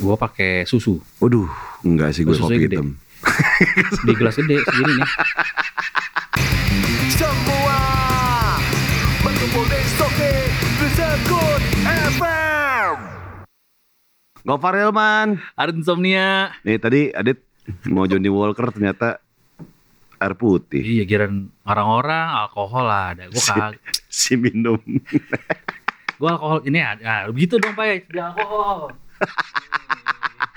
Gue pakai susu Waduh, enggak sih gue kopi gede. hitam. di gelas gede segini nih. Semua berkumpul di Stoke FM Gofar Hilman. Ada insomnia. Nih tadi Adit mau Johnny Walker ternyata air putih. Iya, kiran orang-orang alkohol lah ada. Gue kagak. Si minum. Gue alkohol ini ada. Nah, begitu dong pak ya. Dia alkohol.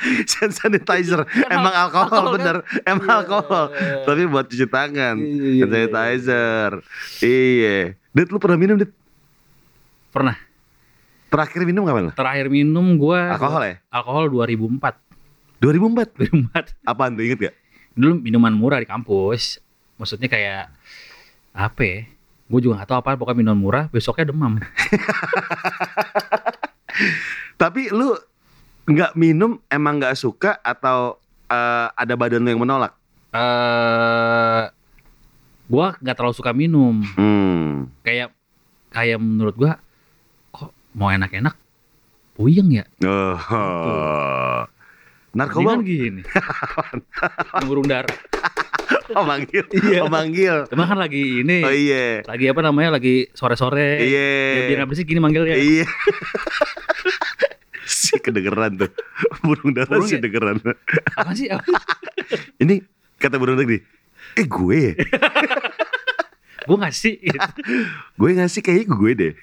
Hand sanitizer. Emang alkohol, alkohol kan? bener. Emang Iya. alkohol. Tapi buat cuci tangan. Iya, iya, Hand iya, sanitizer. Iya. Dit lu pernah minum Dit? Pernah. Terakhir minum kapan lah? Terakhir minum gue. Alkohol ya? Alkohol 2004. 2004. 2004. Apaan tuh inget gak? Dulu minuman murah di kampus. Maksudnya kayak apa ya? Gue juga gak tahu apa pokoknya minuman murah. Besoknya demam. Tapi lu nggak minum emang nggak suka atau eh, ada badan lu yang menolak? Eh, gue nggak terlalu suka minum. Hmm. Kayak kayak menurut gue kok mau enak-enak puyeng ya. Oh. Narkoba Mendingan gini. Yang burung dar. oh, manggil. Iya. Oh, manggil. Cuma kan lagi ini. Oh iya. Lagi apa namanya? Lagi sore-sore. Iya. Ya, biar nggak berisik gini manggilnya. Iya. kedengeran tuh. Burung dara Burung sih ya? kedengeran. Apa sih? Apa? Ini kata burung tadi. Eh gue ya? gue ngasih. Gitu. Gue ngasih kayaknya gue deh.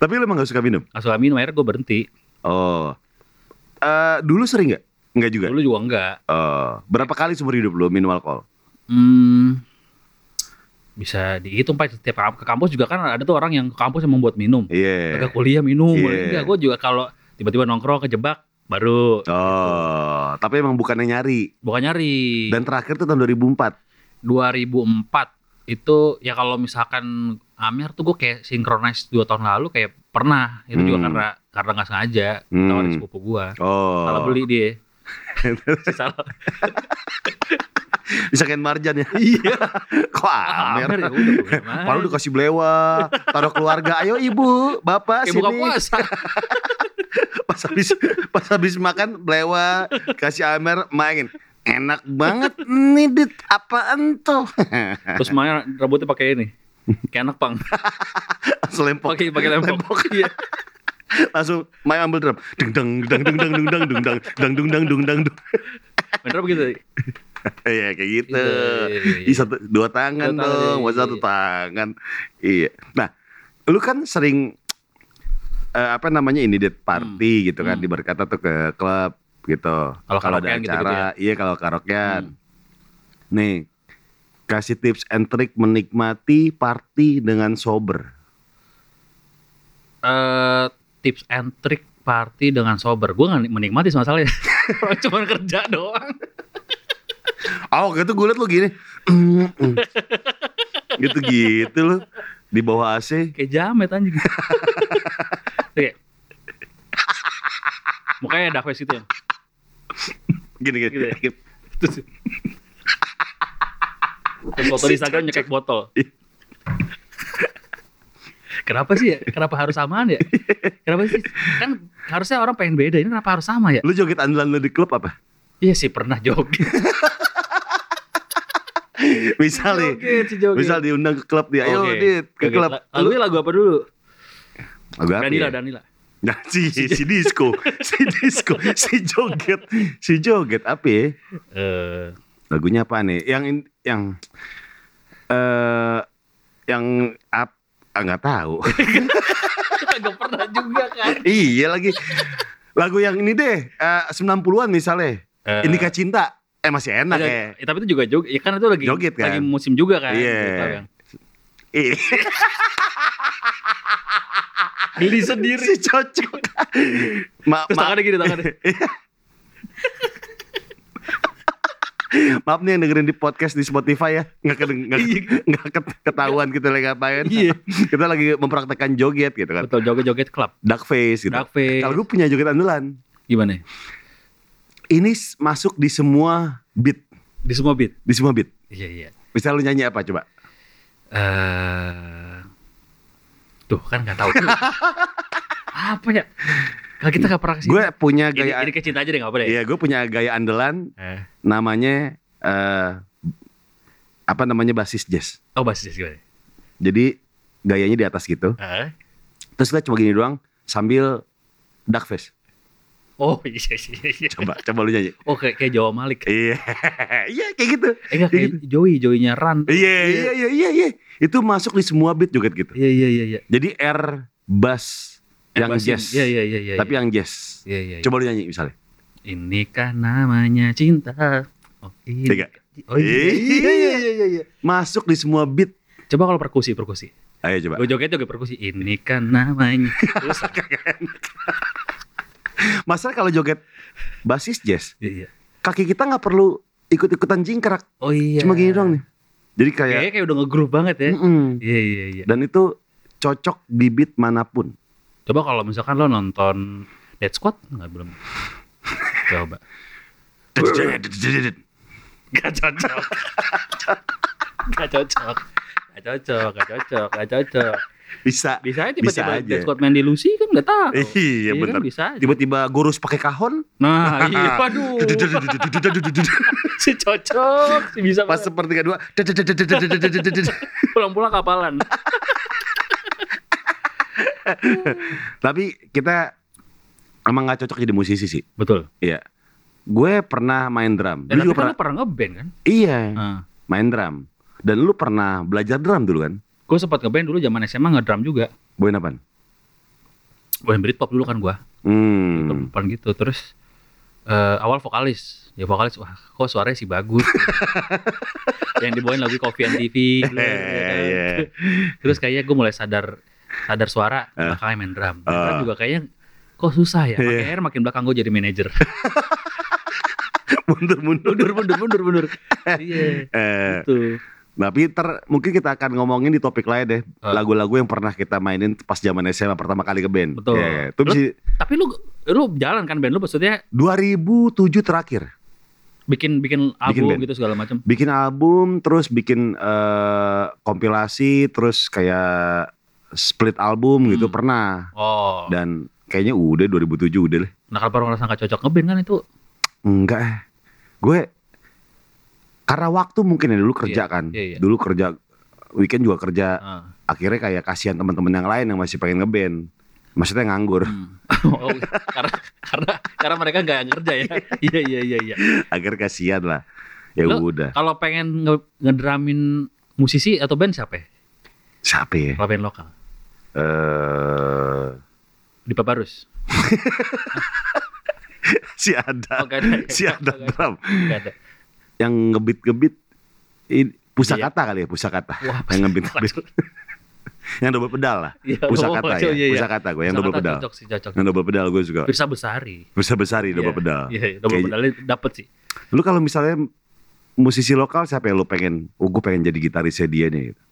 Tapi lu emang gak suka minum? Nggak suka minum akhirnya gue berhenti. Oh. Eh dulu sering gak? Enggak juga? Dulu juga enggak. Oh. Berapa kali seumur hidup lu minum alkohol? Hmm, bisa dihitung pak setiap ke kampus juga kan ada tuh orang yang ke kampus yang membuat minum. Iya. Agak kuliah minum. Iya. Enggak, gue juga kalau tiba-tiba nongkrong kejebak baru Oh, tapi emang bukannya nyari. bukan nyari. Dan terakhir tuh tahun 2004. 2004 itu ya kalau misalkan Amir tuh gue kayak synchronize dua tahun lalu kayak pernah itu juga Hmm. karena karena nggak sengaja Hmm. tawarin sepupu gue Oh. salah beli dia salah Bisa kain marjan ya. iya Kok Amir Amer? ya udah bagaimana? Padahal udah kasih belewa, taruh keluarga. Ayo ibu, bapak kayak buka sini. puasa Pas habis pas habis makan belewa, kasih Amer main. Enak banget nih dit apaan tuh? terus Maya rambutnya pakai ini kayak anak pang Langsung lempok. pakai pakai lempok iya Langsung Maya ambil drum. Dung dang dung dang dung dang dung dang dung dang dung dang dung dang dung. bener begitu Iya kayak gitu. Gitu, iya, iya, iya. Ih, satu dua tangan Dua tangan, dong, iya, iya, satu iya. tangan. Iya. Nah, lu kan sering eh, apa namanya ini date party gitu kan Hmm. di berkata tuh ke klub gitu. Kalau ada gitu-gitu acara, iya kalau karaokean. Hmm. Nih, kasih tips and trick menikmati party dengan sober. eh tips and trick party dengan sober gue nggak menikmati masalahnya cuma kerja doang Oh, gitu gue liat lu gini. Gitu-gitu lu di bawah AC. kayak jamet anjing Kayak mukanya dark face gitu ya Gini gini. Gitu ya? terus terus foto di Instagram nyekek botol Kenapa sih ya? Kenapa harus samaan ya? Kenapa sih? Kan harusnya orang pengen beda. Ini kenapa harus sama ya? Lu joget andalan lu di klub apa? Iya sih pernah joget. Misal nih, misal diundang ke klub dia, ayo Oke. dit ke Joget. klub. La- Lagunya lagu apa dulu? Lagu apa Danila, ya? Danila. Nah, si, si disco, si disco, si joget, si joget apa ya? Eh, Lagunya apa nih? Yang yang eh yang ap ah, nggak tahu. Gak pernah juga kan. iya lagi. Lagu yang ini deh, eh 90-an misalnya. Eh, Indika Cinta. Eh masih enak ada- ya. eh, tapi itu juga joget. Ya kan itu lagi Joget kan? lagi musim juga kan. Iya. Gitu kan. Iya. Geli sendiri. si cocok. Ma Terus ma tangannya gini tangannya. maaf nih yang dengerin di podcast di Spotify ya. Nggak, nggak, Iya. nggak ketahuan kita lagi ngapain. Iya. kita lagi mempraktekkan joget gitu kan. Betul joget-joget klub. Dark face gitu. Dark face. Kalau gue punya joget andalan. Gimana? Ini masuk di semua beat. Di semua beat. Di semua beat. Iya iya. Misal lu nyanyi apa coba? Eh Tuh kan nggak tahu. apa ya? Kalau kita gak pernah ke sini. Gue punya ini, gaya ini ke cinta aja deh gak apa deh. Iya, gue punya gaya andalan Eh. namanya eh apa namanya basis jazz. Oh basis gimana? Jadi gayanya di atas gitu. Eh. Terus kita cuma gini doang sambil duck face. Oh iya iya iya. Coba coba lu nyanyi. Oh kayak, kayak Jawa Malik. Iya. Iya kayak gitu. Eh enggak kayak Joey, Joey-nya Ran. Iya iya iya iya iya. Itu masuk di semua beat juga gitu. Iya iya iya iya. Jadi R bass yang jazz. Iya iya iya iya. Tapi yang jazz. Iya iya. iya. Coba lu nyanyi misalnya. Ini kan namanya cinta. Oh, ini. Tiga. Oh iya. Iya. Iya iya iya iya. iya. Masuk di semua beat. Coba kalau perkusi, perkusi. Ayo coba. Gue joget juga perkusi. Ini kan namanya. Terus. Masalah kalau joget basis jazz, Iya iya. kaki kita nggak perlu ikut-ikutan jingkrak. Oh iya. Cuma gini doang nih. Jadi kayak Kayaknya kayak udah nge-groove banget ya. Mm-mm. Iya iya iya. Dan itu cocok di beat mana pun. Coba kalau misalkan lo nonton Dead Squad nggak belum? Coba. Gak cocok. Gak cocok. Gak cocok. Gak cocok. Gak cocok. Bisa. Bisa aja Bisa tiba-tiba Squad main di Lucy kan nggak tahu. Iya kan, bener. bisa aja. Tiba-tiba gurus pakai kahon. Nah iya. Waduh. si cocok. Si bisa Pas banget. sepertiga dua. pulang-pulang kapalan. Tapi kita emang nggak cocok jadi musisi sih. Betul. Iya. Gue pernah main drum. Lu tapi juga kan pernah. pernah ngeband kan? Iya. Nah, Main drum. Dan lu pernah belajar drum dulu kan? Gue sempat ngeband dulu zaman SMA ngedrum juga. Boyin apaan? Gue Britpop dulu kan gue. Hmm. Depan gitu. Terus eh, awal vokalis. Ya vokalis, wah kok suaranya sih bagus. yang dibawain lagu Coffee and TV. gitu, ya kan. Iya. Terus kayaknya gue mulai sadar sadar suara, Eh. makanya main drum. Main drum Oh. juga kayaknya kok susah ya. Makin akhirnya makin belakang gue jadi manajer. Mundur mundur. mundur, mundur, mundur, mundur. Iya, Eh, gitu. Tapi ter mungkin kita akan ngomongin di topik lain deh. Eh. Lagu-lagu yang pernah kita mainin pas zaman SMA pertama kali ke band. Betul. Iya, Itu Lu- bisa Tapi lu lu jalan kan band lu maksudnya 2007 terakhir. bikin bikin album band. gitu segala macam. Bikin album, terus bikin eh, kompilasi, terus kayak split album gitu Hmm. pernah. Oh. Dan kayaknya udah 2007 udah lah. Nah kalau baru ngerasa nggak cocok ngeband kan itu Enggak eh. Gue karena waktu mungkin ya dulu kerja Iya, kan. iya, iya. Dulu kerja weekend juga kerja. ah. Akhirnya kayak kasihan teman-teman yang lain yang masih pengen ngeband. Maksudnya nganggur. Hmm. oh, karena karena karena mereka nggak ngerja ya. Iya iya iya iya. Akhirnya kasihan lah. Ya Lo- udah. Kalau pengen nge ngedramin musisi atau band siapa ya? Siapa ya? Kalau band lokal Eh di Pabarus. si ada. Oh, ada. si ada drum. Nggak ada. Yang ngebit-ngebit pusakata Iya. kali ya, pusakata. Wah, yang ngebit-ngebit. yang double pedal lah. Iya, Pusakata oh, ya. iya, iya. Pusakata gue yang double pedal. Cocok sih cocok. Yang double pedal gue juga. Pirsa Besari. Bisa besar double Iya, pedal. Iya, iya, double pedalnya dapet sih. Lu kalau misalnya musisi lokal siapa yang lu pengen? Oh, gue pengen jadi gitarisnya dia nih. Gitu.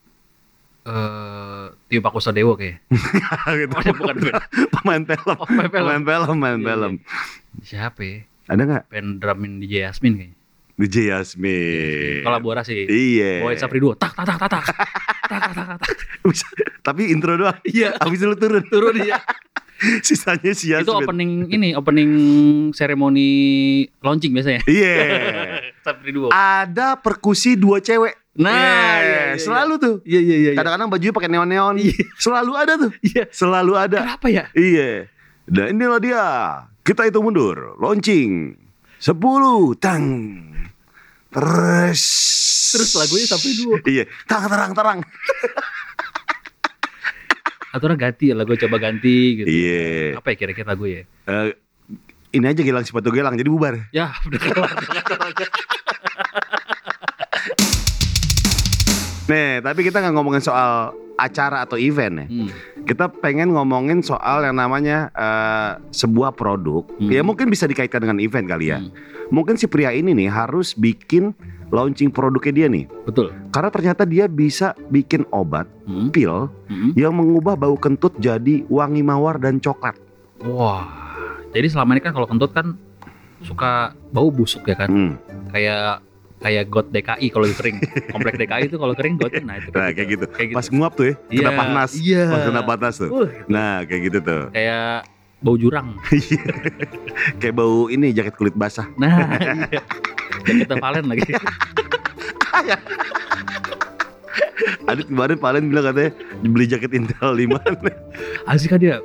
Eh, Tio Pakusadewo kayak. gitu. Oh, bukan band. pemain film. Oh, pemain film. Pemain film, pemain Iya, film. Siapa ya? Ada nggak? Pengen drumin DJ Yasmin kayaknya. DJ Yasmin. Kolaborasi. Iya. Bawain Sapri Duo. Tak tak tak tak tak. Tak tak tak tak, Tapi intro doang. Iya. Habis itu lu turun. Turun dia. Sisanya si Yasmin. Itu opening ini, opening seremoni launching biasanya. Iya. Sapri Duo. Ada perkusi dua cewek. Nah, Iya, iya, iya, iya. selalu tuh. Iya iya iya. iya. Kadang-kadang bajunya pakai neon-neon. Iya. Selalu ada tuh. Iya. Selalu ada. Kenapa ya? Iya. Dan inilah dia. Kita itu mundur. Launching. 10 tang. Terus. Terus lagunya Sapri Duo. Iya. Terang terang terang. Aturan ganti lagu coba ganti gitu. Iya. Apa ya kira-kira lagu ya? Eh, ini aja gelang sepatu gelang jadi bubar. Ya, udah kelar. Nih, tapi kita nggak ngomongin soal acara atau event ya. Hmm. Kita pengen ngomongin soal yang namanya eh, sebuah produk. Hmm. Ya mungkin bisa dikaitkan dengan event kali ya. Hmm. Mungkin si pria ini nih harus bikin launching produknya dia nih. Betul. Karena ternyata dia bisa bikin obat Hmm. pil Hmm. yang mengubah bau kentut jadi wangi mawar dan coklat. Wah. Jadi selama ini kan kalau kentut kan suka bau busuk ya kan. Hmm. Kayak kayak got DKI kalau kering. Komplek DKI itu kalau kering got nah itu. Nah, kayak gitu. Kayak gitu. Pas nguap tuh ya, Iya, kena panas. Iya. Pas kena panas tuh. Uh, gitu. Nah, kayak gitu tuh. Kayak bau jurang. Kayak bau ini jaket kulit basah. Nah, iya. Jaketnya Valen lagi. Adit kemarin Valen bilang katanya beli jaket Intel di mana? Asik kan dia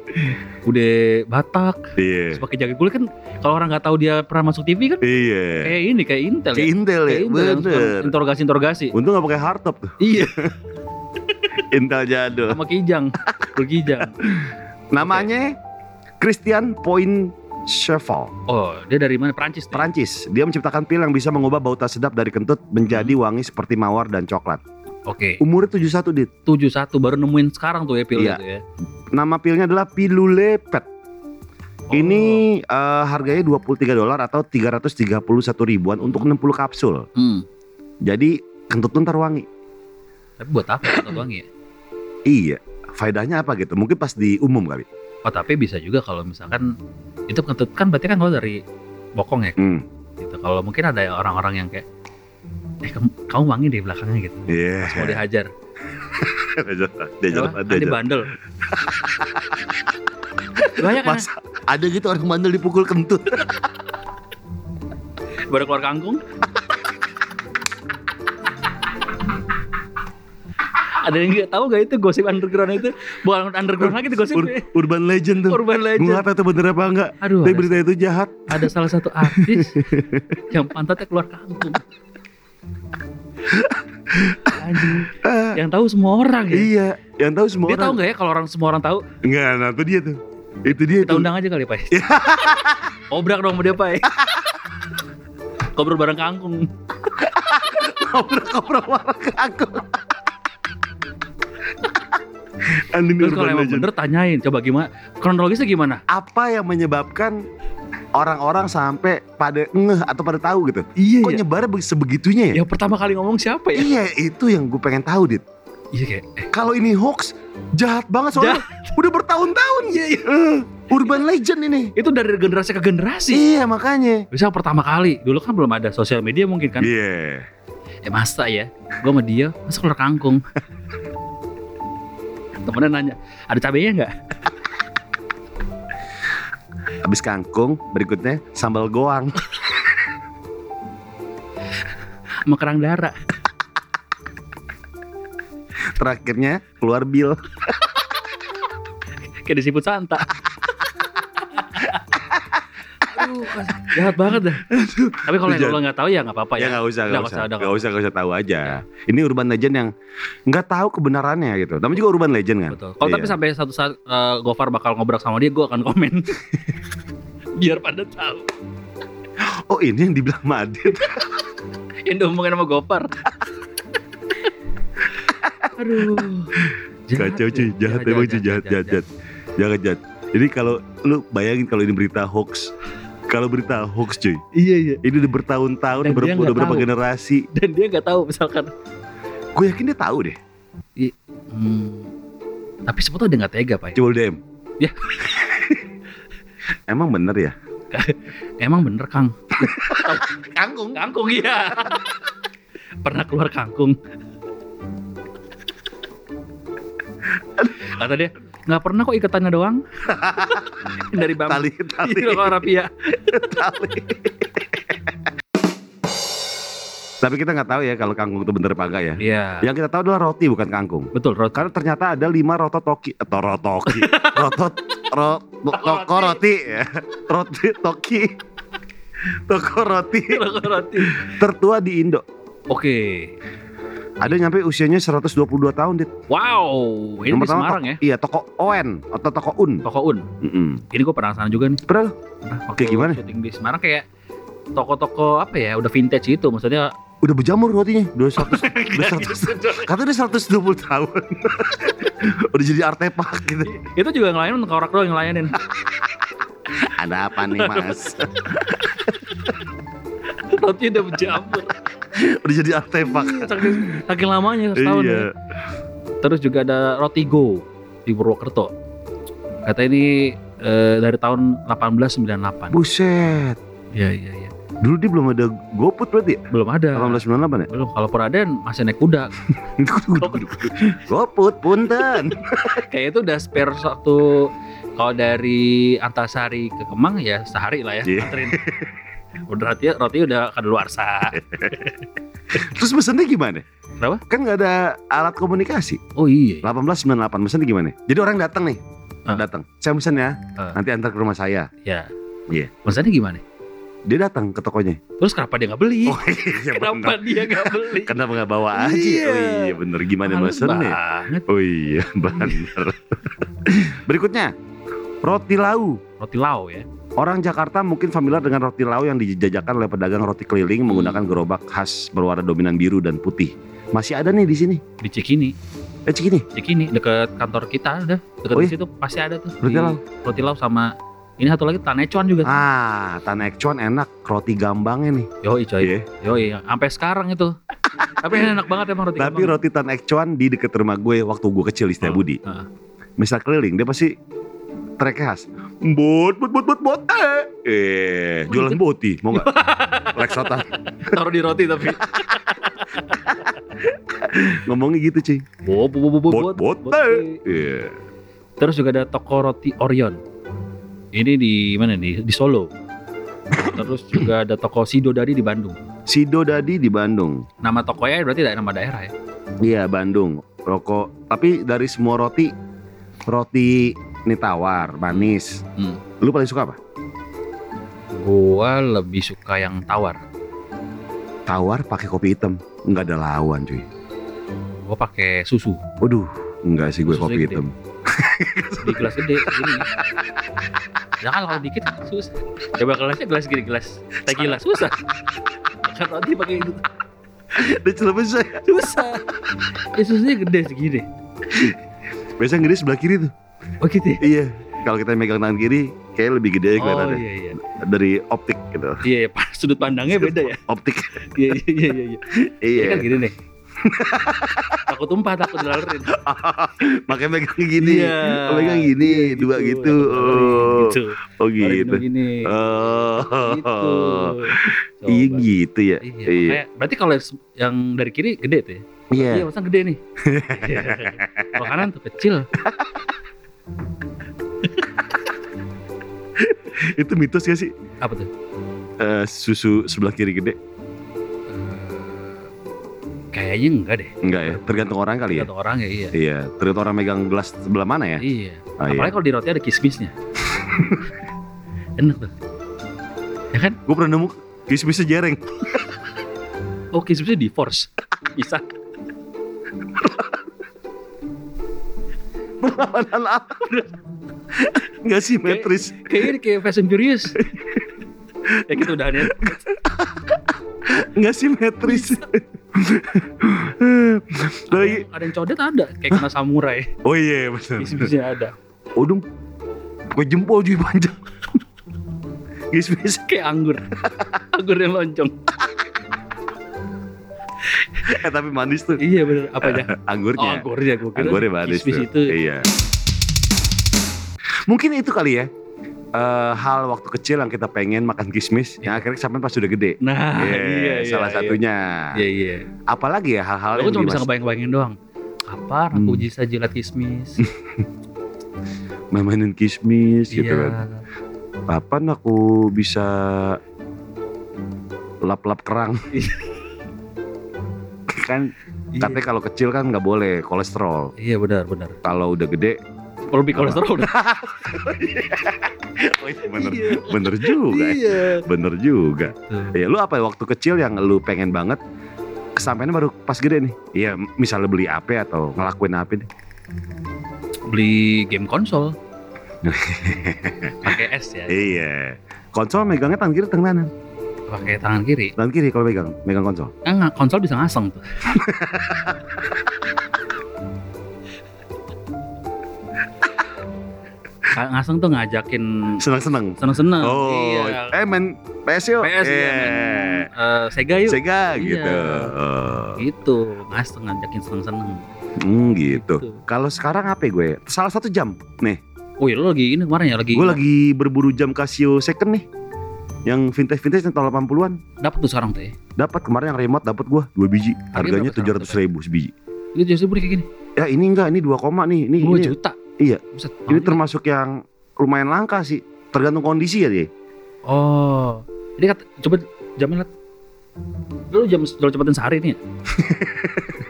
udah Batak, Iya. terus pakai jaket kulit kan kalau orang nggak tahu dia pernah masuk TV kan Iya. kayak ini kayak Intel Kayak ya. Intel ya, Kayak Intel bener. interogasi-interogasi. Untung gak pakai hardtop tuh, Iya, Intel jadul. sama Kijang, berkijang. Namanya Christian Point Cheval, Oh, dia dari mana? Prancis. Perancis. Dia menciptakan pil yang bisa mengubah bau tak sedap dari kentut menjadi Hmm. wangi seperti mawar dan coklat. Oke. Umurnya 71 dit. 71 baru nemuin sekarang tuh ya pil Iya. itu ya. Nama pilnya adalah Pilule Pet. Oh. Ini eh, harganya 23 dolar atau 331 ribuan untuk 60 kapsul. Hmm. Jadi kentut lu ntar wangi. Tapi buat apa kentut wangi ya? Iya. Faedahnya apa gitu? Mungkin pas di umum kali. Oh, tapi bisa juga kalau misalkan itu kentut kan berarti kan kalau dari bokong ya Hmm. gitu. Kalau mungkin ada orang-orang yang kayak eh kamu, kamu wangi deh belakangnya gitu. Iya. Pas mau dihajar. Dia Apa? jalan, Kan dia dia bandel. Banyak kan Mas, ada gitu orang bandel dipukul kentut. baru keluar kangkung. ada yang nggak tahu gak itu gosip underground itu bukan underground lagi itu gosip Ur- urban legend tuh. urban Gue legend nggak tahu itu bener apa enggak. aduh Tapi ada, berita itu jahat. ada salah satu artis yang pantatnya keluar kangkung anjing yang tahu semua orang ya iya, yang tahu semua dia orang. tahu nggak ya kalau orang semua orang tahu Enggak, nah itu dia tuh. Itu dia kita tuh. undang aja kali pak obrak dong sama dia pak Kobrol bareng kangkung Ngobrol-ngobrol warna aku. Andin Terus kalau urban emang legend. bener tanyain Coba gimana Kronologisnya gimana Apa yang menyebabkan orang-orang sampai pada ngeh atau pada tahu gitu? Iya Kok nyebarnya be- sebegitunya ya? Yang pertama kali ngomong siapa ya Iya, itu yang gue pengen tahu, Dit. Iya kayak eh, Kalau ini hoax, jahat banget soalnya. Udah bertahun-tahun. Iya iya Eh, urban legend ini. Itu dari generasi ke generasi Iya, makanya. Bisa pertama kali Dulu kan belum ada sosial media mungkin kan Iya. Eh masa ya Gue sama dia Masa keluar kangkung Temennya nanya Ada cabenya nggak? Habis kangkung, berikutnya sambal goang. Sama kerang darah Terakhirnya keluar bil. Kayak disebut Santa Aduh, jahat banget dah. Tapi kalau yang Jahat. lo nggak tahu ya nggak apa-apa Ya ya. nggak usah, nggak nggak usah, usah, udah, nggak usah, nggak usah tahu aja. Ini urban legend yang nggak tahu kebenarannya gitu. Namanya juga urban legend kan. Betul. Kalau Iya. tapi sampai satu saat eh, Gofar bakal ngobrak sama dia, gue akan komen. Biar pada tahu. Oh ini yang dibilang Madit. Yang diomongin sama Gofar. Aduh. Kacau cuy, jahat ya. emang cuy, jahat, jahat, jahat. Jangan jahat. Jadi kalau lu bayangin kalau ini berita hoax, kalau berita hoax cuy, Iya iya. ini udah bertahun-tahun, ber- udah nggak berapa tahu. generasi. Dan dia nggak tahu misalkan. Gue yakin dia tahu deh. Hmm, tapi sebetulnya dia nggak tega, Pak. Coba DM. Ya. Emang bener ya? Emang bener, Kang. Kangkung. Kangkung iya. Pernah keluar kangkung. Kata dia, nggak pernah kok ikatannya doang. Dari bambu. Tali, tali, Iya, kalau rapia. tali. Tapi kita nggak tahu ya kalau kangkung itu bener apa enggak ya. Iya. Yang kita tahu adalah roti bukan kangkung. Betul, Rod. Karena ternyata ada lima rototoki atau rotoki, rotot, ro, toko roti ya, roti toki, toko roti roti. tertua di Indo. Oke. Ada nyampe usianya 122 tahun, Dit. Wow, ini Yang di Semarang toko- ya. Iya, toko Oen atau toko Un. Toko Un. Mm-mm. Ini gue pernah sana juga nih. Pernah waktu Kayak gimana? syuting di Semarang kayak toko-toko apa ya, udah vintage itu. Maksudnya Udah berjamur rotinya, udah 100, udah 100, katanya udah 120 tahun. udah jadi artefak gitu. itu juga ngelayanin korak doang yang ngelayanin. Ada apa nih, Mas? Roti udah berjamur. udah jadi artefak. saking, saking lamanya setahun Iya. ya. Terus juga ada roti go di Purwokerto. Kata ini eh, dari tahun 1898. Buset. Iya iya iya. Dulu dia belum ada GoPut berarti ya? Belum ada. 1898 ya? Belum. Kalau Puraden masih naik kuda. GoPut punten. Kayak itu udah spare satu kalau dari Antasari ke Kemang ya sehari lah ya Iya. anterin. Udah roti roti udah kadaluarsa. Terus mesennya gimana? Kenapa? Kan nggak ada alat komunikasi. Oh iya. 1898 mesennya gimana? Jadi orang datang nih. Ah. Datang. Saya mesen ya. Ah. Nanti antar ke rumah saya. Ya. Iya. Maksudnya gimana? Dia datang ke tokonya. Terus kenapa dia nggak beli? Oh iya kenapa bener. dia nggak beli? Kenapa nggak bawa aja? Iya. Oh iya bener gimana banget. Oh iya bener. Berikutnya roti lau. Roti lau ya. Orang Jakarta mungkin familiar dengan roti lau yang dijajakan oleh pedagang roti keliling menggunakan gerobak khas berwarna dominan biru dan putih. Masih ada nih di sini. Di Cikini. Eh Cikini. Cikini deket kantor kita ada. Deket Oh iya? situ pasti ada tuh. Roti lau. Roti lau sama ini satu lagi tanecuan juga. Ah, Tanah Ekcuan enak. Roti gambangnya nih. Yoi coy. Iya. Yoi, sampai sekarang itu. Tapi enak banget emang roti Tapi Gambang. roti Tan Ekcuan di deket rumah gue waktu gue kecil di Setiabudi. Heeh. Misal keliling dia pasti tracknya khas. Bot, bot, bot, bot, bot. Eh, eh jualan boti. Mau nggak? Lexotan. Taruh di roti tapi. Ngomongnya gitu cuy. Bo bo bo bo bo Bot, bot. eh. Iya. Terus juga ada toko roti Orion. Ini di mana nih? Di Solo. Terus juga ada toko Sido Dadi di Bandung. Sido Dadi di Bandung. Nama tokonya berarti da- nama daerah ya. Iya Bandung. Rokok. Tapi dari semua roti, roti ini tawar, manis. Hmm. Lu paling suka apa? Gua lebih suka yang tawar. Tawar pakai kopi hitam. Nggak ada lawan cuy. Gua pakai susu Waduh, enggak sih gue kopi gede. hitam. di gelas gede gini. Jangan kalau dikit kan susah. Coba gelasnya gelas gini gelas teh gelas susah. Makan roti pakai itu Dan celana saya. susah. Ya susunya gede segini. Biasanya gede sebelah kiri tuh. Oh gitu ya? Iya. Kalau kita megang tangan kiri, kayak lebih gede Oh kelihatannya. iya iya. Dari optik gitu. Iya, iya, sudut pandangnya beda ya. Optik. Iya iya iya iya. Ini iya. kan gini nih. takut tumpah, takut dilalerin. Makanya megang gini. Iya. Oh, megang gini, Iya, dua gitu. gitu. Oh, Gitu. oh gitu. Gini. Oh. Gitu. Iya gitu ya. Iya, makanya, berarti kalau yang dari kiri gede tuh ya? Iya. Iya, gede nih. Kalau kanan tuh kecil. Itu mitos gak sih? Apa tuh? Eh, susu sebelah kiri gede? Eh, Kayaknya enggak deh. Enggak ya, tergantung orang kali ya. Kata orang ya iya. Iya, tergantung orang megang gelas sebelah mana ya. Iya. Oh, iya. Apalagi kalau di roti ada kismisnya. Enak tuh. Ya kan? Gue pernah nemu kismisnya jereng. Oh kismisnya di force. Bisa. Perlawanan alam. Enggak simetris. Kayak ini kayak Fast and Furious. ya gitu udah ya. Enggak simetris. Lagi. yang, ada yang codet ada. Kayak kena samurai. Oh iya benar. Kismisnya ada. Oh dong. Gue jempol juga panjang. Kismis. Kayak anggur. anggur yang loncong. Eh tapi manis tuh. iya bener. Apa aja? Oh, Anggurnya. anggurnya gue kira. Anggurnya manis tuh. itu. Iya. Mungkin itu kali ya. eh, hal waktu kecil yang kita pengen makan kismis yang akhirnya sampai pas sudah gede. Nah, Iya, iya, iya. salah iya. satunya. Iya, iya. Apalagi ya hal-hal Aku yang cuma bisa ngebayang-bayangin doang. Kapan aku Hmm. bisa jilat kismis? memainin kismis gitu iya. kan. Kapan aku bisa lap-lap kerang? Kan Iya. katanya kalau kecil kan nggak boleh kolesterol. Iya benar benar. Kalau udah gede, Lebih kolesterol udah. oh, iya, bener, Iya. bener juga, ya. Iya. bener juga. Tuh. Ya lu apa ya, waktu kecil yang lu pengen banget kesampaiannya baru pas gede nih? Iya, misalnya beli apa atau ngelakuin apa deh? Beli game konsol. Pakai S ya. Iya. Konsol megangnya tangan kiri tangan kanan. Pakai tangan kiri. Tangan kiri kalau megang, megang konsol. Kan konsol bisa ngaseng tuh. Ngaseng tuh ngajakin Senang-senang. seneng-seneng. Oh, iya. eh main PS yuk. PS ya, Eh, main, eh, Sega yuk. Sega Iya. gitu. Oh. Gitu, ngaseng ngajakin seneng-seneng. Hmm, gitu. Gitu. Kalau sekarang apa ya gue? Salah satu jam. Nih, Oh iya lo lagi ini kemarin ya lagi. gue lagi berburu jam Casio second nih. Yang vintage-vintage yang tahun 80-an. Dapat tuh sekarang tuh ya. Dapat kemarin yang remote dapat gua 2 biji. Harganya sekarang? 700 ribu sebiji. Itu justru beli kayak gini. Ya ini enggak, ini 2 koma nih. Ini, 2 ini, juta. Iya. Buset, ini termasuk yang lumayan langka sih. Tergantung kondisi ya dia. Oh. Jadi kata, coba jamin lihat. Lu jam jual cepetin sehari nih ya?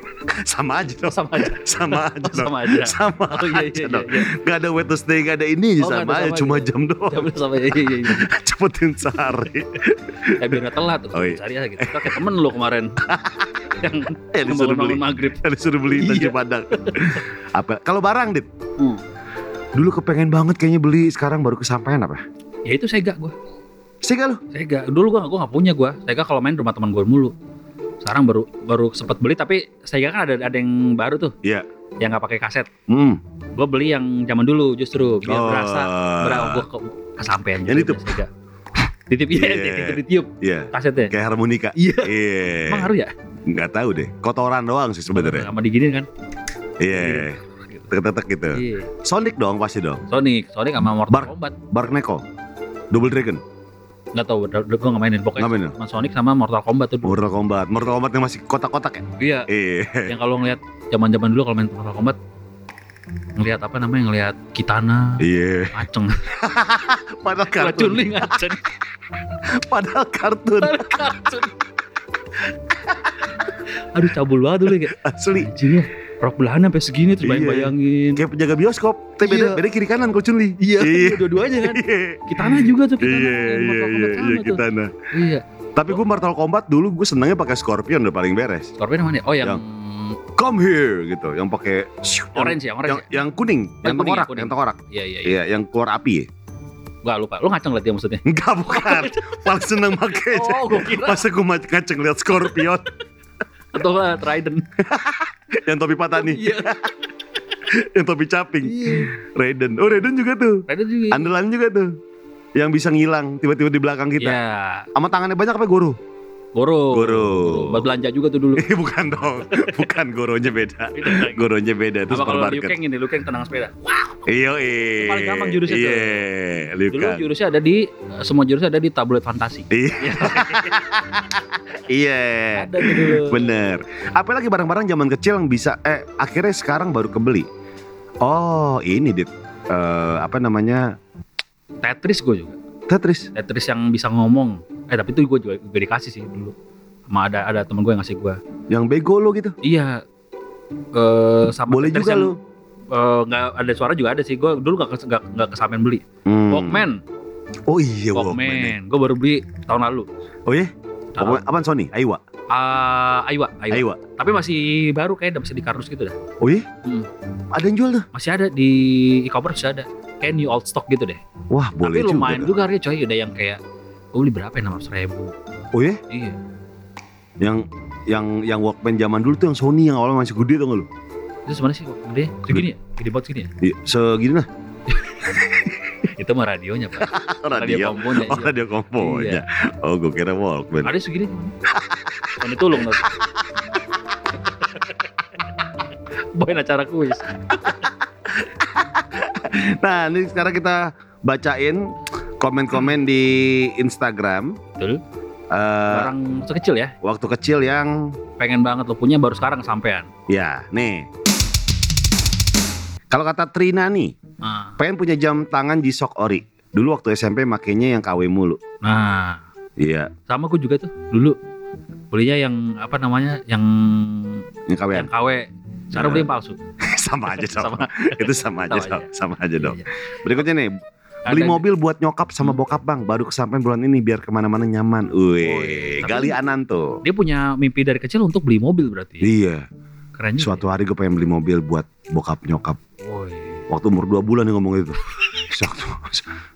Sama aja dong. Sama aja. Sama aja dong. sama aja. Sama Oh iya iya aja iya. dong. iya. Gak ada stay, gak ada ini Oh, sama ada, aja, sama cuma aja. jam doang. Jamin sama iya iya iya. Cepetin sehari. Ya biar gak telat tuh. Oh, iya. Sehari aja gitu. Kayak temen lu kemarin. yang Ya yang disuruh beli. maghrib. Disuruh beli Iya. nasi padang. Apa? Kalau barang, Dit. Hmm. Dulu kepengen banget kayaknya beli, sekarang baru kesampaian apa? Ya itu Sega gua. Sega lu? Sega. Dulu gua gua gak punya gua. Sega kalau main rumah teman gua mulu. Sekarang baru baru sempat beli tapi Sega kan ada ada yang baru tuh. Iya. Yang nggak pakai kaset. Hmm. Gua beli yang zaman dulu justru biar Oh. berasa berasa gua ke, kesampean Yang juga punya Sega. Ditip iya, Iya. ditip ditiup Iya. kasetnya. Kayak harmonika. Iya. Iya. Emang ngaruh ya? Nggak tahu deh. Kotoran doang sih sebenarnya. Sama diginin kan? Iya. Tek-tek gitu. Iya. Sonic dong pasti dong. Sonic, Sonic sama Mortal Bar- Kombat. Bark Neko. Double Dragon. Nggak tahu, udah gue nggak mainin. Pokoknya mainin? sama Sonic sama Mortal Kombat tuh. dulu. Mortal Kombat. Mortal Kombat yang masih kotak-kotak ya? Iya. Iya. Yang kalau ngelihat zaman-zaman dulu kalau main Mortal Kombat ngelihat apa namanya ngelihat Kitana Iya. ngaceng Padahal kartun. Racun ngaceng Padahal kartun. Kartun. aduh cabul banget dulu kayak Asli. anjing ya rok belahan sampai segini terus Iya. bayang-bayangin Kayak penjaga bioskop. Tapi beda, Iya. beda kiri kanan kok Chun-Li. iya Iya. dua-duanya kan Iya. Kitana juga tuh Kitana Iya, yang iya, iya, Kombat iya, sama tuh kita nah. iya Tapi gue Mortal Kombat dulu gue senengnya pakai Scorpion udah paling beres. Scorpion mana ya? oh yang, Yang- Come here gitu, yang pakai yang- orange ya orange yang, ya? yang kuning, yang kuning, tengkorak, kuning. yang tengkorak. iya iya iya Iya, yang keluar api. ya? Gak lupa lu ngaceng liat dia maksudnya Enggak bukan. Paling seneng pakai oh gue kira Masa gue ngaceng lihat Scorpion atau nggak Trident yang topi patah nih, iya yang topi caping. iya Raiden. Oh, Raiden juga tuh. Trident juga Andalan juga tuh. Yang bisa ngilang tiba-tiba di belakang kita. Iya, Sama tangannya banyak apa Goro? Goro. Goro. Buat belanja juga tuh dulu. Bukan dong. Bukan Goronya beda. Goronya beda itu Apa kalau Liu supermarket. Ini, Liu Kang tenang sepeda. Iya, iya. Paling gampang jurusnya tuh. Iya, Liu Dulu jurusnya ada di semua jurusnya ada di tablet fantasi. Iya. Iya. Ada tuh dulu. Bener. Apalagi barang-barang zaman kecil yang bisa eh akhirnya sekarang baru kebeli. Oh, ini dit. Eh, apa namanya? Tetris gue juga. Tetris. Tetris yang bisa ngomong. Eh tapi itu gue juga, juga dikasih sih dulu. Sama ada ada temen gue yang ngasih gue. Yang bego lo gitu. Iya. Eh sama Boleh Tetris juga yang, lo. eh, nggak ada suara juga ada sih. Gue dulu gak, gak, gak kesampean beli. Hmm. Walkman. Oh iya Walkman. Walkman. Gue baru beli tahun lalu. Oh iya? Tahun Walkman apaan Sony? Aiwa. Ah, Aiwa, Aiwa. Aiwa. Tapi masih baru kayak masih di kardus gitu dah. Oh iya? Hmm. Ada yang jual tuh. Masih ada di e-commerce ada. Kayak new old stock gitu deh. Wah, boleh Tapi juga. lumayan tuh. juga harganya coy. Udah yang kayak gue beli berapa ya? 600 ribu. Oh iya? Iya. Yang yang yang Walkman zaman dulu tuh yang Sony yang awalnya masih gede tuh nggak lu? Itu sebenarnya sih gede. Segini ya? Gede banget segini ya? Iya, segini lah. Itu mah radionya pak. Radio. komponya. Oh, iya. radio komponya. Oh, gue kira Walkman. Ada segini. Ini tulung tuh. Bawain acara kuis. Nah, ini sekarang kita bacain komen-komen di Instagram. Betul. Eh, Orang sekecil ya. waktu kecil yang Pengen banget lo punya baru sekarang kesampean. ya, nih. Kalau kata Trina nih, Nah, pengen punya jam tangan G-Shock Ori. Dulu waktu SMP makainya yang KW mulu. nah Iya, sama gue juga tuh dulu belinya yang apa namanya yang yang KW. yang KW Nah. beli palsu sama aja dong. sama Itu sama aja, Sama dong. aja. sama aja dong. Iya, Berikutnya nih, iya. beli Ada- mobil buat nyokap sama bokap bang. Baru kesampaian bulan ini biar ke mana-mana nyaman. Wih, Gali Ananto. dia punya mimpi dari kecil untuk beli mobil berarti Iya, keren juga suatu hari gue pengen beli mobil buat bokap nyokap. Woi. Waktu umur 2 bulan nih ngomong itu. Suatu,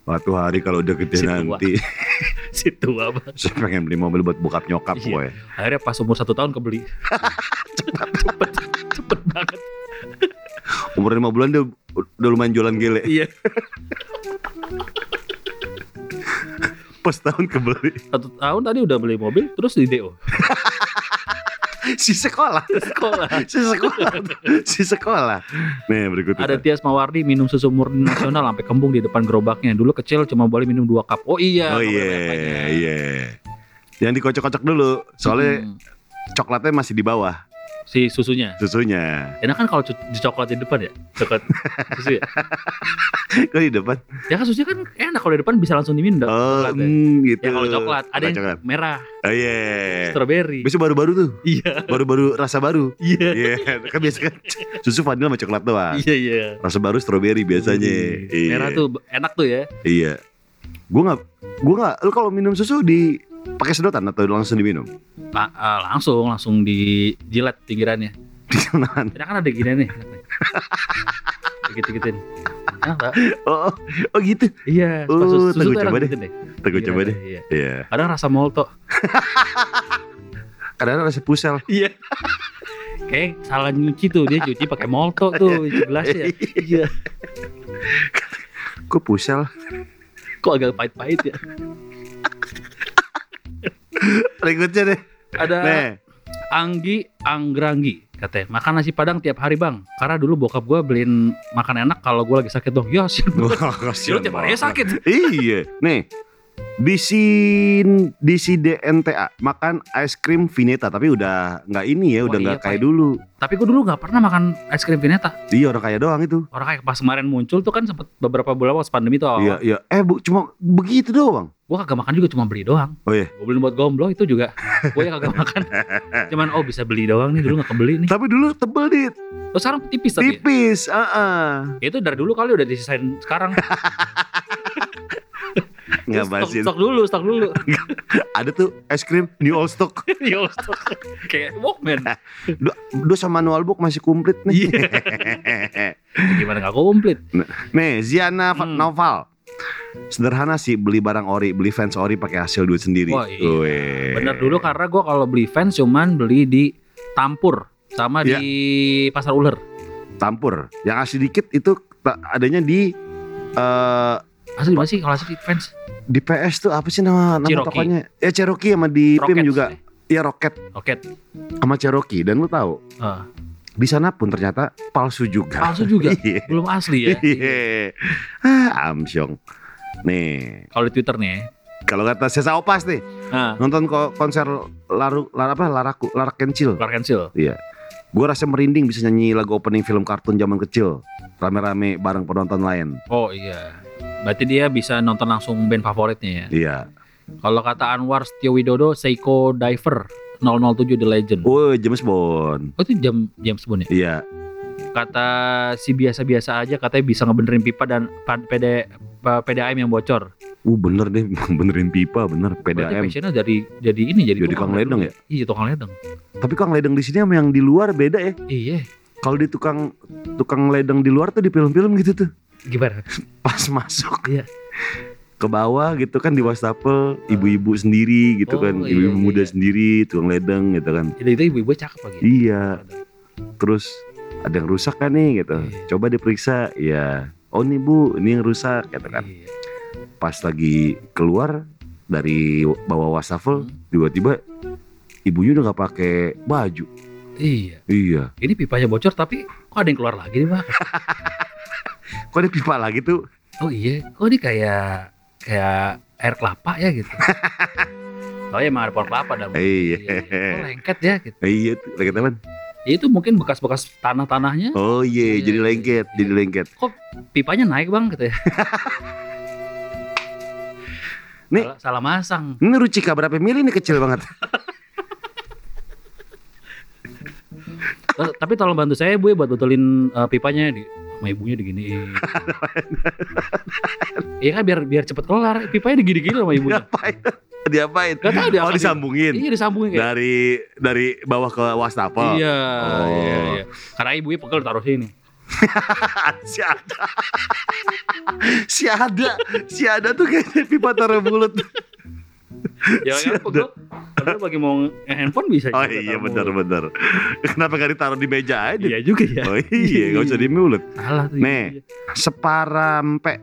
suatu hari kalau udah gede Si nanti, si tua banget saya pengen beli mobil buat bokap nyokap Iya. gue. akhirnya pas umur satu tahun kebeli cepet cepet cepet banget Umur 5 bulan dia udah lumayan jualan gele. iya Pas tahun kebeli. satu tahun tadi udah beli mobil terus di do si sekolah. sekolah. Si sekolah. si sekolah. Nih berikutnya. Ada Tias Mawardi minum susu murni nasional sampai kembung di depan gerobaknya. Dulu kecil cuma boleh minum dua cup. Oh iya. Oh iya, iya. Yang dikocok-kocok dulu, soalnya Hmm, coklatnya masih di bawah si susunya. susunya. Enak kan kalau di coklat di depan ya? Coklat susu ya? Kok di depan? Ya kan susunya kan enak kalau di depan bisa langsung diminum. Oh, mm, gitu. Ya kalau coklat ada yang coklat. merah, Oh iya. strawberry. Biasa baru-baru tuh. Iya. Baru-baru rasa baru. Iya. Iya, kan biasa kan susu vanilla sama coklat doang. Iya iya. Rasa baru strawberry biasanya. Iya. Merah tuh enak tuh ya. Iya. Gua nggak, gua nggak. Lu kalau minum susu di pakai sedotan atau langsung diminum? La- eh, langsung langsung dijilat pinggirannya. Di kanan. Enak kan ada gini nih. Gitu-gituin. Tak? Oh, oh gitu. Iya, Oh, susu, susu tunggu coba deh. gitu deh. Tunggu Iya, coba deh. Iya. Iya. Kadang rasa molto. Kadang rasa pusel. Iya. Kayak salah nyuci tuh dia cuci pakai molto tuh di gelasnya. Iya. Kok pusel? Kok agak pahit-pahit ya? Berikutnya deh. Ada Nih. Anggi Anggranggi katanya makan nasi padang tiap hari bang karena dulu bokap gue beliin makan enak kalau gue lagi sakit dong ya sih Wah, lu kasihan tiap hari sakit Iya. Nih. Di sin di si DNTA makan es krim Vineta tapi udah nggak ini ya, Oh, udah iya, nggak kayak Pak. dulu. tapi gue dulu nggak pernah makan es krim Vineta Iya orang kaya doang itu. orang kayak pas kemarin muncul tuh kan sempet beberapa bulan pas pandemi tuh awal Iya, iya. Eh, bu, cuma begitu doang. gue kagak makan juga cuma beli doang Oh iya. gue beliin buat gomblo itu juga gue yang kagak makan cuman oh bisa beli doang nih dulu nggak kebeli nih Tapi dulu tebel dit, oh sekarang tipis tapi ya? tipis. Heeh. itu dari dulu kali udah disisain sekarang Nggak stok, basin. stok dulu stok dulu Ada tuh es krim new old stock. Yo, stok. kayak Walkman Du, du sama manual book masih komplit nih. Iya. gimana nggak komplit nih, Ziana Hmm. Noval. Sederhana sih beli barang ori, beli fans ori pakai hasil duit sendiri. Wah, iya. Weh. Bener dulu karena gue kalau beli fans cuman beli di Tampur sama Iya. di Pasar Uler. Tampur. Yang asli dikit itu adanya di eh Asli mana sih kalau asli fans? di PS tuh apa sih nama nama Cherokee. tokonya? Ya Cherokee sama di PIM Rocket juga. sih. Iya Rocket Roket. sama Cherokee dan lu tahu Ah, di sana pun ternyata palsu juga. palsu juga. Iya. Belum asli ya. Iya. Ah, Amsyong. Nih, Kalau di Twitter nih. ya. kalau kata Sesa Opas nih, Nah, nonton ko- konser laru lar apa laraku larak kencil. Clark Cancel. Iya. Gue rasa merinding bisa nyanyi lagu opening film kartun zaman kecil. Rame-rame bareng penonton lain. Oh iya. Berarti dia bisa nonton langsung band favoritnya ya. Iya. Kalau kata Anwar Setio Widodo, Seiko Diver 007 The Legend. Oh, James Bond. Oh itu jam James Bond ya? Iya. Kata si biasa-biasa aja katanya bisa ngebenerin pipa dan PD, PDAM yang bocor. Uh bener deh, benerin pipa bener Berarti PDAM. passionnya dari jadi ini jadi, Jadi tukang ledeng ya? Iya tukang ledeng. Tapi Kang Ledeng di sini sama yang di luar beda ya. Iya. Kalau di tukang tukang ledeng di luar tuh di film-film gitu tuh. Gimana? Pas masuk Iya. ke bawah gitu kan di wastafel ibu-ibu sendiri gitu Oh, kan iya, ibu-ibu iya, muda iya. sendiri tukang ledeng gitu kan Jadi itu ibu-ibu cakep lagi. iya terus ada yang rusak kan nih gitu Iya. coba diperiksa ya oh nih bu ini yang rusak gitu kan Iya. pas lagi keluar dari bawah wastafel Hmm. tiba-tiba ibunya udah nggak pakai baju Iya. iya Ini pipanya bocor tapi kok ada yang keluar lagi nih, Pak? kok ada pipa lagi tuh Oh iya, kok ini kayak kayak air kelapa ya gitu. oh ya emang pohon kelapa dan Iya. Kok lengket ya gitu. iya lagi teman Ya, itu mungkin bekas-bekas tanah-tanahnya oh iya Iya, jadi iya, lengket iya. jadi lengket pipanya naik bang gitu ya. Nih. salah, salah masang. ini rucika berapa mili nih kecil banget Tapi tolong bantu saya bu ya buat betulin eh, pipanya di sama ibunya diginiin. Iya kan biar biar cepet kelar. Pipanya digini-gini sama ibunya. diapain diapain Gak tau dia oh disambungin Iya disambungin kayak. dari dari bawah ke wastafel Iya, Oh. iya, iya. Karena ibunya pegel taruh sini. si ada si ada si ada tuh kayaknya pipa taruh mulut Ya kan pegel. Padahal bagi mau handphone bisa. oh iya benar benar kenapa gak ditaruh di meja aja Iya juga ya. oh iya gak usah di mulut Salah tuh. Nih. iya. separampe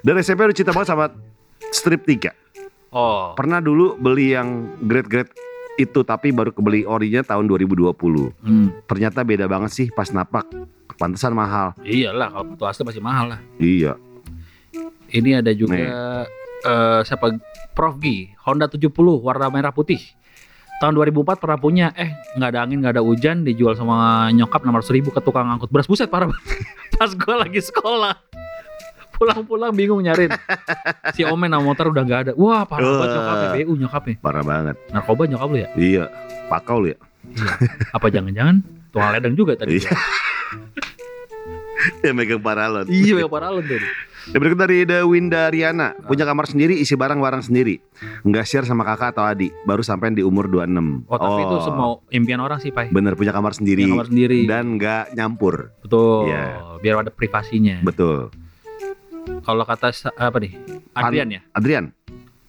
dari SMP udah cinta banget sama strip 3 Oh. pernah dulu beli yang grade grade itu tapi baru kebeli orinya tahun 2020. Hmm. Ternyata beda banget sih pas napak. Pantesan mahal. Iyalah kalau kartu asli masih mahal lah. Iya. Ini ada juga eh, siapa Prof Gi Honda 70 warna merah putih. Tahun 2004 pernah punya, eh nggak ada angin nggak ada hujan dijual sama nyokap 600 ribu ke tukang angkut beras buset parah. Pas gue lagi sekolah pulang-pulang bingung nyariin si Omen sama motor udah nggak ada wah parah banget nyokapnya BU nyokapnya Parah banget. narkoba nyokap lu ya Iya. Pakau lu ya. apa jangan-jangan tukang ledeng juga tadi Iya. Ya megang paralon. iya yang parah lu Ya, berikut dari The Winda Riana. Punya kamar sendiri, isi barang-barang sendiri. Nggak share sama kakak atau adik. Baru sampai di umur 26 oh tapi itu semua impian orang sih Pai. Bener, punya kamar sendiri. Punya kamar sendiri. Dan nggak nyampur. Betul. Iya. biar ada privasinya. Betul. Kalau kata apa nih? Adrian ya? Adrian.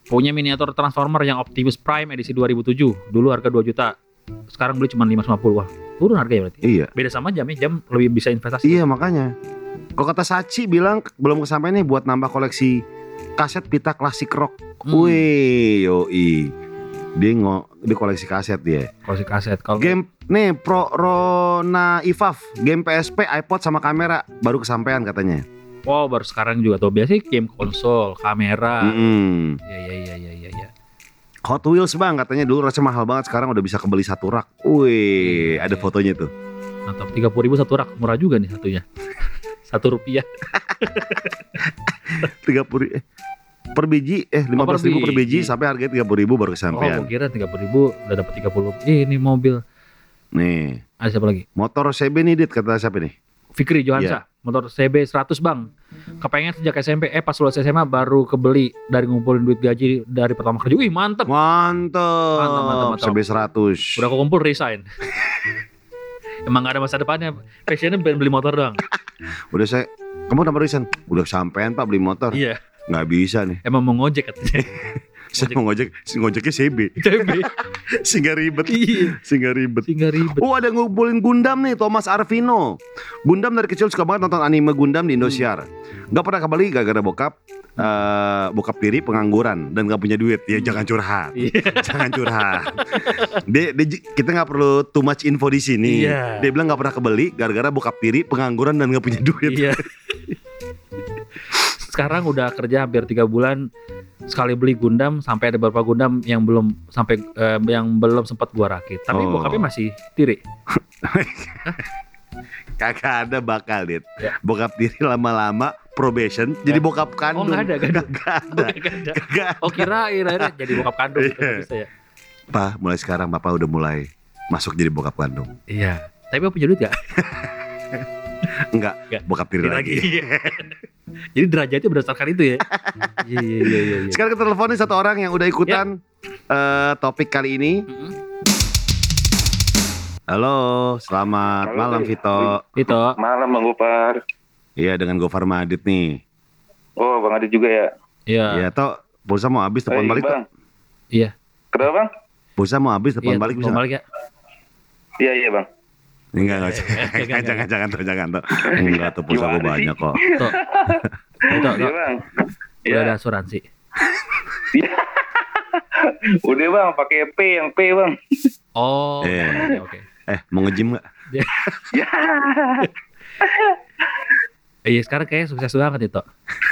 Punya miniatur Transformer yang Optimus Prime edisi 2007 dulu harga 2 juta. Sekarang beli cuma 550 wah turun harganya berarti. Iya. Beda sama jam ya jam lebih bisa investasi. Iya makanya Kalau kata Sachi bilang belum kesampaian nih buat nambah koleksi kaset pita klasik rock. Hmm, Wih yoi. Dia ngo, dia koleksi kaset dia. Kalau si kaset. Kalau Game nih Pro Rona Ivaf Game PSP, iPod sama kamera. Baru kesampaian katanya. Wow baru sekarang juga tuh. Biasanya game konsol kamera. Mm-mm. ya ya ya ya ya ya Hot Wheels bang katanya dulu rasanya mahal banget. Sekarang udah bisa kebeli satu rak. Wih Iya, ada iya. fotonya tuh. Mantap. Tiga ribu satu rak. Murah juga nih satunya satu rupiah. 30 eh, per biji? Eh 15 per ribu per biji. sampai harganya 30 ribu baru oh kesampaian. gue kira tiga ribu udah dapat tiga puluh. Ini mobil. Nih. Ada siapa lagi? Motor CB nih dit kata siapa nih Fikri. Johansa, motor CB 100 bang. Kepengen sejak SMP, eh pas lulus SMA baru kebeli dari ngumpulin duit gaji dari pertama kerja. Wih mantep, mantep, Mantap, mantap, mantap. CB 100 udah kumpul resign. Emang gak ada masa depannya, passionnya pengen beli motor doang. udah saya kamu udah resign udah kesampaian pak beli motor. Iya, nggak bisa nih. Emang mau ngojek katanya. saya mau ngojek. Ngojeknya CB CB, sehingga ribet. Iya, sehingga ribet. Sehingga ribet. Oh ada ngumpulin Gundam nih Thomas Arvino. Gundam dari kecil suka banget nonton anime Gundam di Indosiar. Gak pernah kembali gara-gara bokap eh Bokap tiri pengangguran Dan gak punya duit Ya jangan curhat Iya. Jangan curhat dia, dia- Kita gak perlu too much info di sini Iya. Dia bilang gak pernah kebeli Gara-gara bokap tiri pengangguran dan gak punya duit Iya. Sekarang udah kerja hampir tiga bulan sekali beli Gundam sampai ada beberapa Gundam yang belum sampai eh, yang belum sempat gua rakit. Tapi Oh. bokapnya masih tiri. Kagak ada bakal dit Ya. Bokap tiri lama-lama probation Jadi Ya. bokap Oh kandung nggak ada, nggak ada. Oh, ada nggak ada. Oh kirain akhirnya jadi bokap kandung gitu Iya. bisa ya. Pak mulai sekarang bapak udah mulai Masuk jadi bokap kandung Iya. Tapi apa punya duit gak? Enggak, Nggak. bokap tiri lagi. jadi derajatnya berdasarkan itu ya. Iya iya iya iya. iya. Sekarang kita teleponin satu orang yang udah ikutan eh, topik kali ini. Halo, selamat Halo, malam. Vito. Itu. Malam Bang Gopar. Iya dengan Gofar Madit nih. Oh Bang Adi juga ya. Iya. Iya, toh pulsa mau habis telepon Baik, balik. Toh. Bang. Iya. Kenapa Bang? Pulsa mau habis telepon Iya, balik bisa. balik ya. Iya iya Bang. Enggak, enggak. Eh, eh, jangan, jangan, jangan, jangan, tuh, jangan tuh. Enggak tuh pulsa sih? banyak kok. Tuh. Itu, Iya. Bang. Udah Iya. ada asuransi. Udah Bang, pakai P yang P Bang. Oh, Iya. oke oke. Eh, mau nge-gym enggak? Ya. Iya sekarang kayaknya sukses banget itu.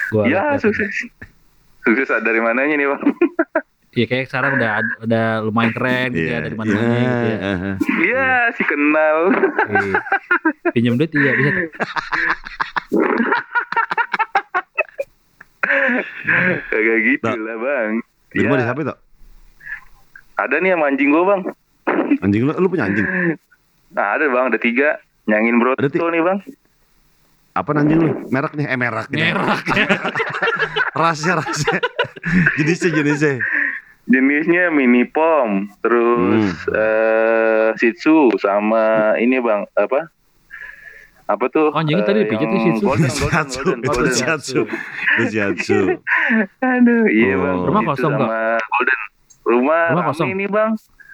Gua ya liat-liat. sukses. Sukses dari mananya nih Bang? Iya kayak sekarang udah udah lumayan keren gitu ya dari mana mana gitu ya. eh, eh. Iya si kenal. Iya. Pinjam duit iya bisa tuh. Kayak gitu Nah. lah Bang. Di rumah Iya. siapa tuh? Ada nih sama anjing gua Bang. Anjing lu, lu punya anjing? Nah ada Bang, ada tiga. Nyangin bro Ada nih Bang. Apa anjing lu? Mereknya? Eh mereknya. Ngerak. Rasnya, rasnya. jenisnya, jenisnya. Jenisnya mini pom, terus Hmm. eh Shih Tzu sama ini Bang, apa? Apa tuh? Oh, anjingnya tadi Eh, dipijit tuh Shih Tzu. Golden, golden, golden, itu golden. shiatsu, itu shiatsu. Aduh, iya Oh. bang. Rumah Itu kosong, sama Golden. Rumah, Rumah kosong. ini bang.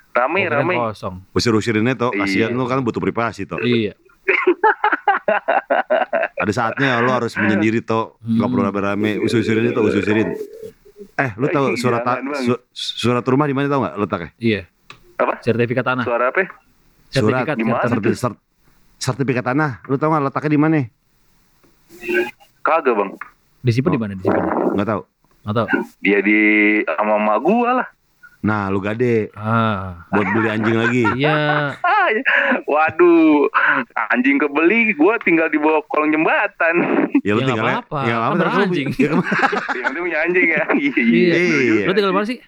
Rame, Oh, rame. kosong. Usir-usirinnya toh, kasihan Iya. lu kan butuh privasi toh. Iya. Ada saatnya lu harus menyendiri toh, nggak Hmm. perlu rame-rame. Usir-usirin itu usir-usirin. Eh, lu tahu Eh, surat su- surat rumah di mana tahu nggak letaknya? Iya. Apa? Sertifikat tanah. Suara apa? Surat. Sertifikat. Gimana sertifikat. Serti- ser- sertifikat tanah. Lu tau gak letaknya di mana? Kagak bang. Disimpan di mana? Disimpan. Nggak tahu. Nggak tahu. Dia di sama emak gua lah. Nah, lu gade Ah. buat beli anjing lagi. Iya. Waduh, anjing kebeli, gua tinggal di bawah kolong jembatan. Ya lu Ya, tinggal apa-apa. Ya, Kan apa. Ya, kan- Yang penting punya anjing ya. Iya. Iya. Iya. Lu tinggal di mana sih?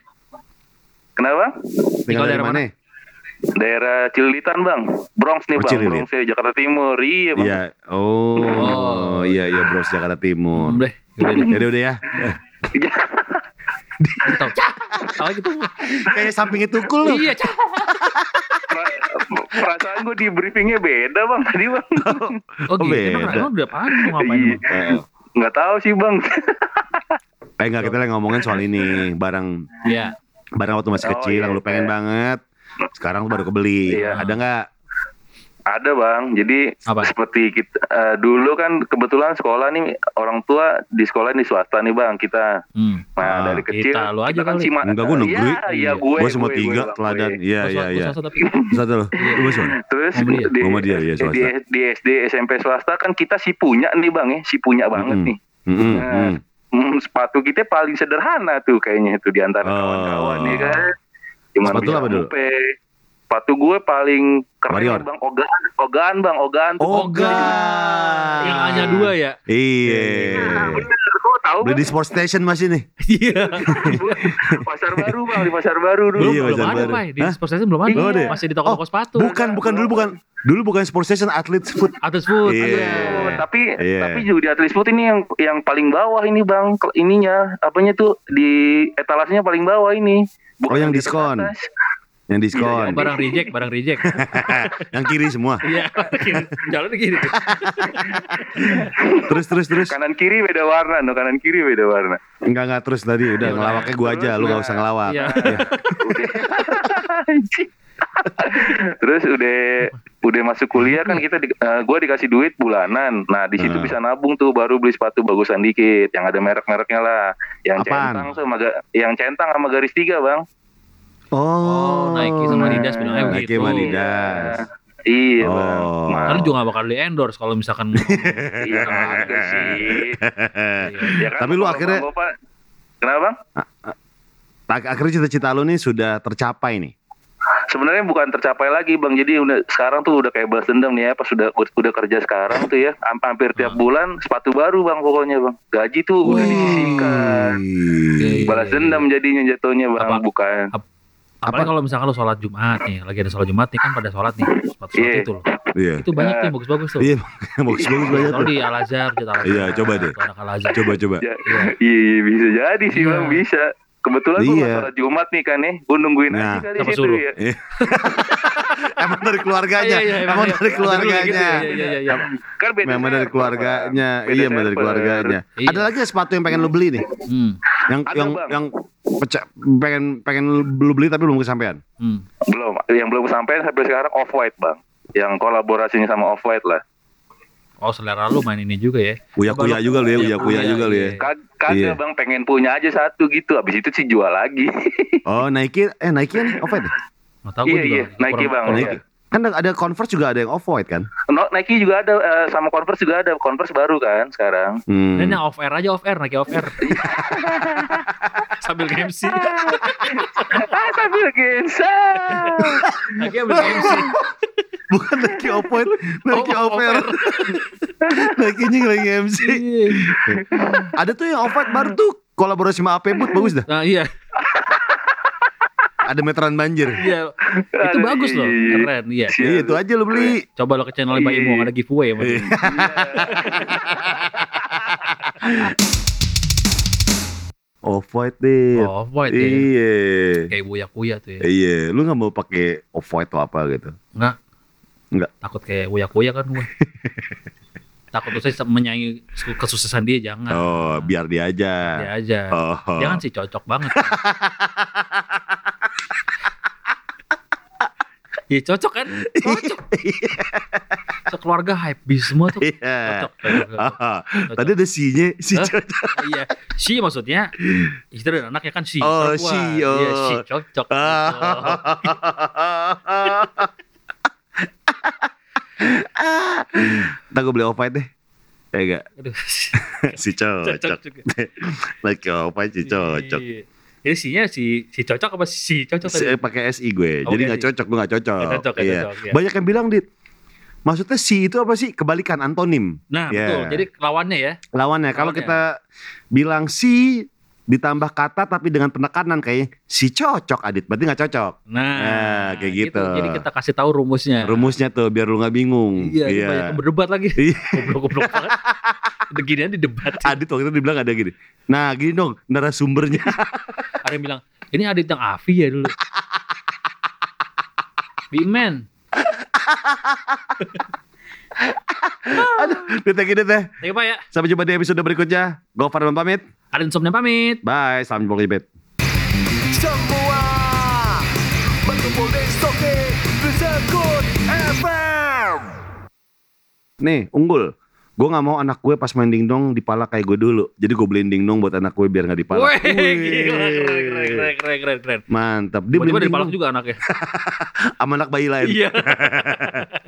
Kenapa? tinggal dari daerah mana? Daerah Cililitan bang, Bronx nih Oh, bang, Cililit. Bronx ya, Jakarta Timur. Iya bang. Iya. Oh, Oh. iya iya Bros Jakarta Timur. Udah. Ya udah udah ya. Tahu gitu. Kayak sampingnya tukul lu. Iya, Perasaan gua di briefingnya beda bang tadi bang. Oh, gitu. beda. Emang, udah apaan? Mau ngapain? Iya. Nggak tahu sih bang. eh enggak kita lagi ngomongin soal ini barang Iya. barang waktu masih Oh, kecil iya, yang lu pengen iya. banget. Sekarang lu baru kebeli. Iya. Ada nggak? Ada bang, jadi Apa? seperti kita eh, dulu kan kebetulan sekolah nih orang tua di sekolah di swasta nih bang kita. Hmm. Nah Ah, dari kecil kita, lu aja kan kali. simak- Enggak, gua negeri. Iya, iya gue. Gua semua gue, tiga gue, teladan. gue. Iya iya iya. swasta tapi. Satu swasta. Terus Muhammadiyah. di, Muhammadiyah, iya, di, swasta. di SD SMP swasta kan kita si punya nih bang ya, si punya banget Mm-mm. nih. Mm-mm, Nah, mm. Hmm, sepatu kita paling sederhana tuh kayaknya itu di antara Oh. kawan-kawan nih kan. Cuman Sepatu apa dulu? Sepatu gue paling keren Warrior. bang Ogan, Ogan bang Ogan. tuh. Ogan. Yang hanya dua ya? Iya. Nah, bener, gue tahu Udah bang. di sport station masih nih. Iya. pasar baru bang di pasar baru dulu. Belum, Iya, belum ada, Baru. Pak. Di Hah? sport station belum ada. Ada ya? Masih di toko-toko sepatu. Bukan, bukan dulu bukan. Dulu bukan sport station, atlet food. Atas food. Iya. ada. Oh, tapi Iya. tapi juga di atlet food ini yang yang paling bawah ini bang ininya apanya tuh di etalasenya paling bawah ini Oh, yang di diskon. atas. Yang Oh, diskon. barang reject, barang reject. yang kiri semua. Iya. Jalan gini. tuh. Terus terus terus. kanan kiri beda warna no kanan kiri beda warna Enggak enggak terus tadi udah Iya, ngelawaknya gua aja, lu gak usah ngelawak. Iya. terus udah udah masuk kuliah kan kita di, eh, gua dikasih duit bulanan nah di situ Hmm. bisa nabung tuh baru beli sepatu bagusan dikit yang ada merek-mereknya lah yang Apaan? centang sama yang centang sama garis tiga bang Oh, Nike sama Nah, Adidas bilangnya Nike begitu. sama Adidas. iya Oh. bang Nah, Karena juga gak bakal di endorse kalau misalkan iya sih Ya kan, Tapi lu akhirnya- Bapak- kenapa bang Tak- Akhirnya cita-cita lu nih sudah tercapai nih. sebenarnya bukan tercapai lagi bang jadi udah sekarang tuh udah kayak balas dendam nih ya pas udah udah kerja sekarang tuh ya ham- hampir tiap Ah. bulan sepatu baru bang pokoknya bang gaji tuh udah disisihkan Wih. balas dendam jadinya jatuhnya bang Apa? bukan Apalagi kalau misalkan lu sholat Jumat nih, lagi ada sholat Jumat nih kan pada sholat nih, sepatu sholat Iya. itu loh. Iya. Itu banyak tuh bagus-bagus tuh. Iya, bagus-bagus banget. Kalau di Al Azhar, Al Azhar. Iya, coba deh. Anak Al Azhar. Coba coba. Ya, iya iya, bisa jadi sih Iya. bang bisa kebetulan gue Iya. sholat Jumat nih kan nih gue nungguin Nah, aja kali situ suruh? ya Iya. emang dari keluarganya, Iya, iya, emang iya. dari Iya, keluarganya. gitu ya, Iya, iya, iya. kan beda Memang dari server, keluarganya. Beda iya memang dari keluarganya. Iya. Ada lagi sepatu yang pengen lu beli nih, Hmm. yang Ada, yang Bang. yang pecah, pengen pengen lu beli tapi belum kesampaian. Hmm. belum yang belum sampai sampai sekarang off white bang yang kolaborasinya sama off white lah Oh selera lu main ini juga ya. Uya kuya lu- juga lu ya, Iya, uya kuya iya, juga lu ya. iya. Kag- Kagak Iya. bang pengen punya aja satu gitu Abis itu sih jual lagi Oh Nike, eh Nike nih. Nggak tahu gue Iya, juga. iya, Nike, Bang. Nike. Kan ada- Converse juga ada yang off white kan? no, Nike juga ada eh, Sama Converse juga ada Converse baru kan sekarang Hmm. Dan yang off air aja off air, Nike off air. Sambil MC. Ah sambil gensa Nike ambil MC. Bukan Nike Oh, off air. Nike nya lagi MC. Iya. Ada tuh yang off white baru tuh kolaborasi sama AP Boot bagus dah. Nah iya, Ada meteran banjir. iya. Itu Aduh, bagus loh, iya. keren. Iya. Iya itu aja lu beli. Coba lo ke channel Mbak Imo, ada giveaway dia. Off white deh. Oh, off white ya. Iya. Kayak buya kuya tuh ya. Iya, lu nggak mau pakai off white atau apa gitu? Enggak. Enggak. Takut kayak buya kuya kan gue. Takut tuh saya menyanyi kesusahan dia jangan. Oh, biar dia aja. Dia aja. Oh. Jangan sih cocok banget. ya cocok kan? Cocok. Cocok sekeluarga hype bis semua tuh. Iya. Cocok, cocok, cocok. Cocok. Tadi ada si-nya, si Hah? cocok. iya, si maksudnya istri dan anaknya kan si. Oh, perempuan. si, Iya, oh. si cocok. gitu. Ntar gue beli off-white deh. Ya enggak? Aduh, Si cocok cocok. juga. Lagi off-white si cocok. Iya. Jadi si-nya si si cocok apa si cocok Si- tadi? pakai SI gue. Oh, Jadi nggak cocok, gue nggak cocok. Cocok, Iya. cocok, iya. Banyak yang bilang dit. Maksudnya si itu apa sih? Kebalikan antonim. Nah, Iya. betul. Jadi lawannya ya. Lawannya kalau kita bilang si ditambah kata tapi dengan penekanan kayak si cocok Adit berarti nggak cocok. Nah, Nah, kayak gitu. Jadi kita kasih tahu rumusnya. Rumusnya tuh biar lu nggak bingung. Iya, ini banyak berdebat lagi. Iya. Goblok-goblok banget. Gini aja debat. Adit waktu itu dibilang ada gini. Nah gini dong narasumbernya. Ada yang bilang, ini Adit yang Avi ya dulu. Bimen. Dit ya gini teh. Thank you Pak ya. Sampai jumpa di episode berikutnya. Go Farman pamit. Ada insomnia pamit. Bye. Salam jumpa di bed. Semua berkumpul di Soke Rezekut FM Nih unggul. Gue nggak mau anak gue pas main dingdong dipala kayak gue dulu. Jadi gue beliin dingdong buat anak gue biar nggak dipala. Wih, Wih. gila, keren, keren, keren, keren, keren. Mantap. Dia Tiba-tiba beliin dipalak dingdong juga anaknya. sama anak bayi lain. Iya.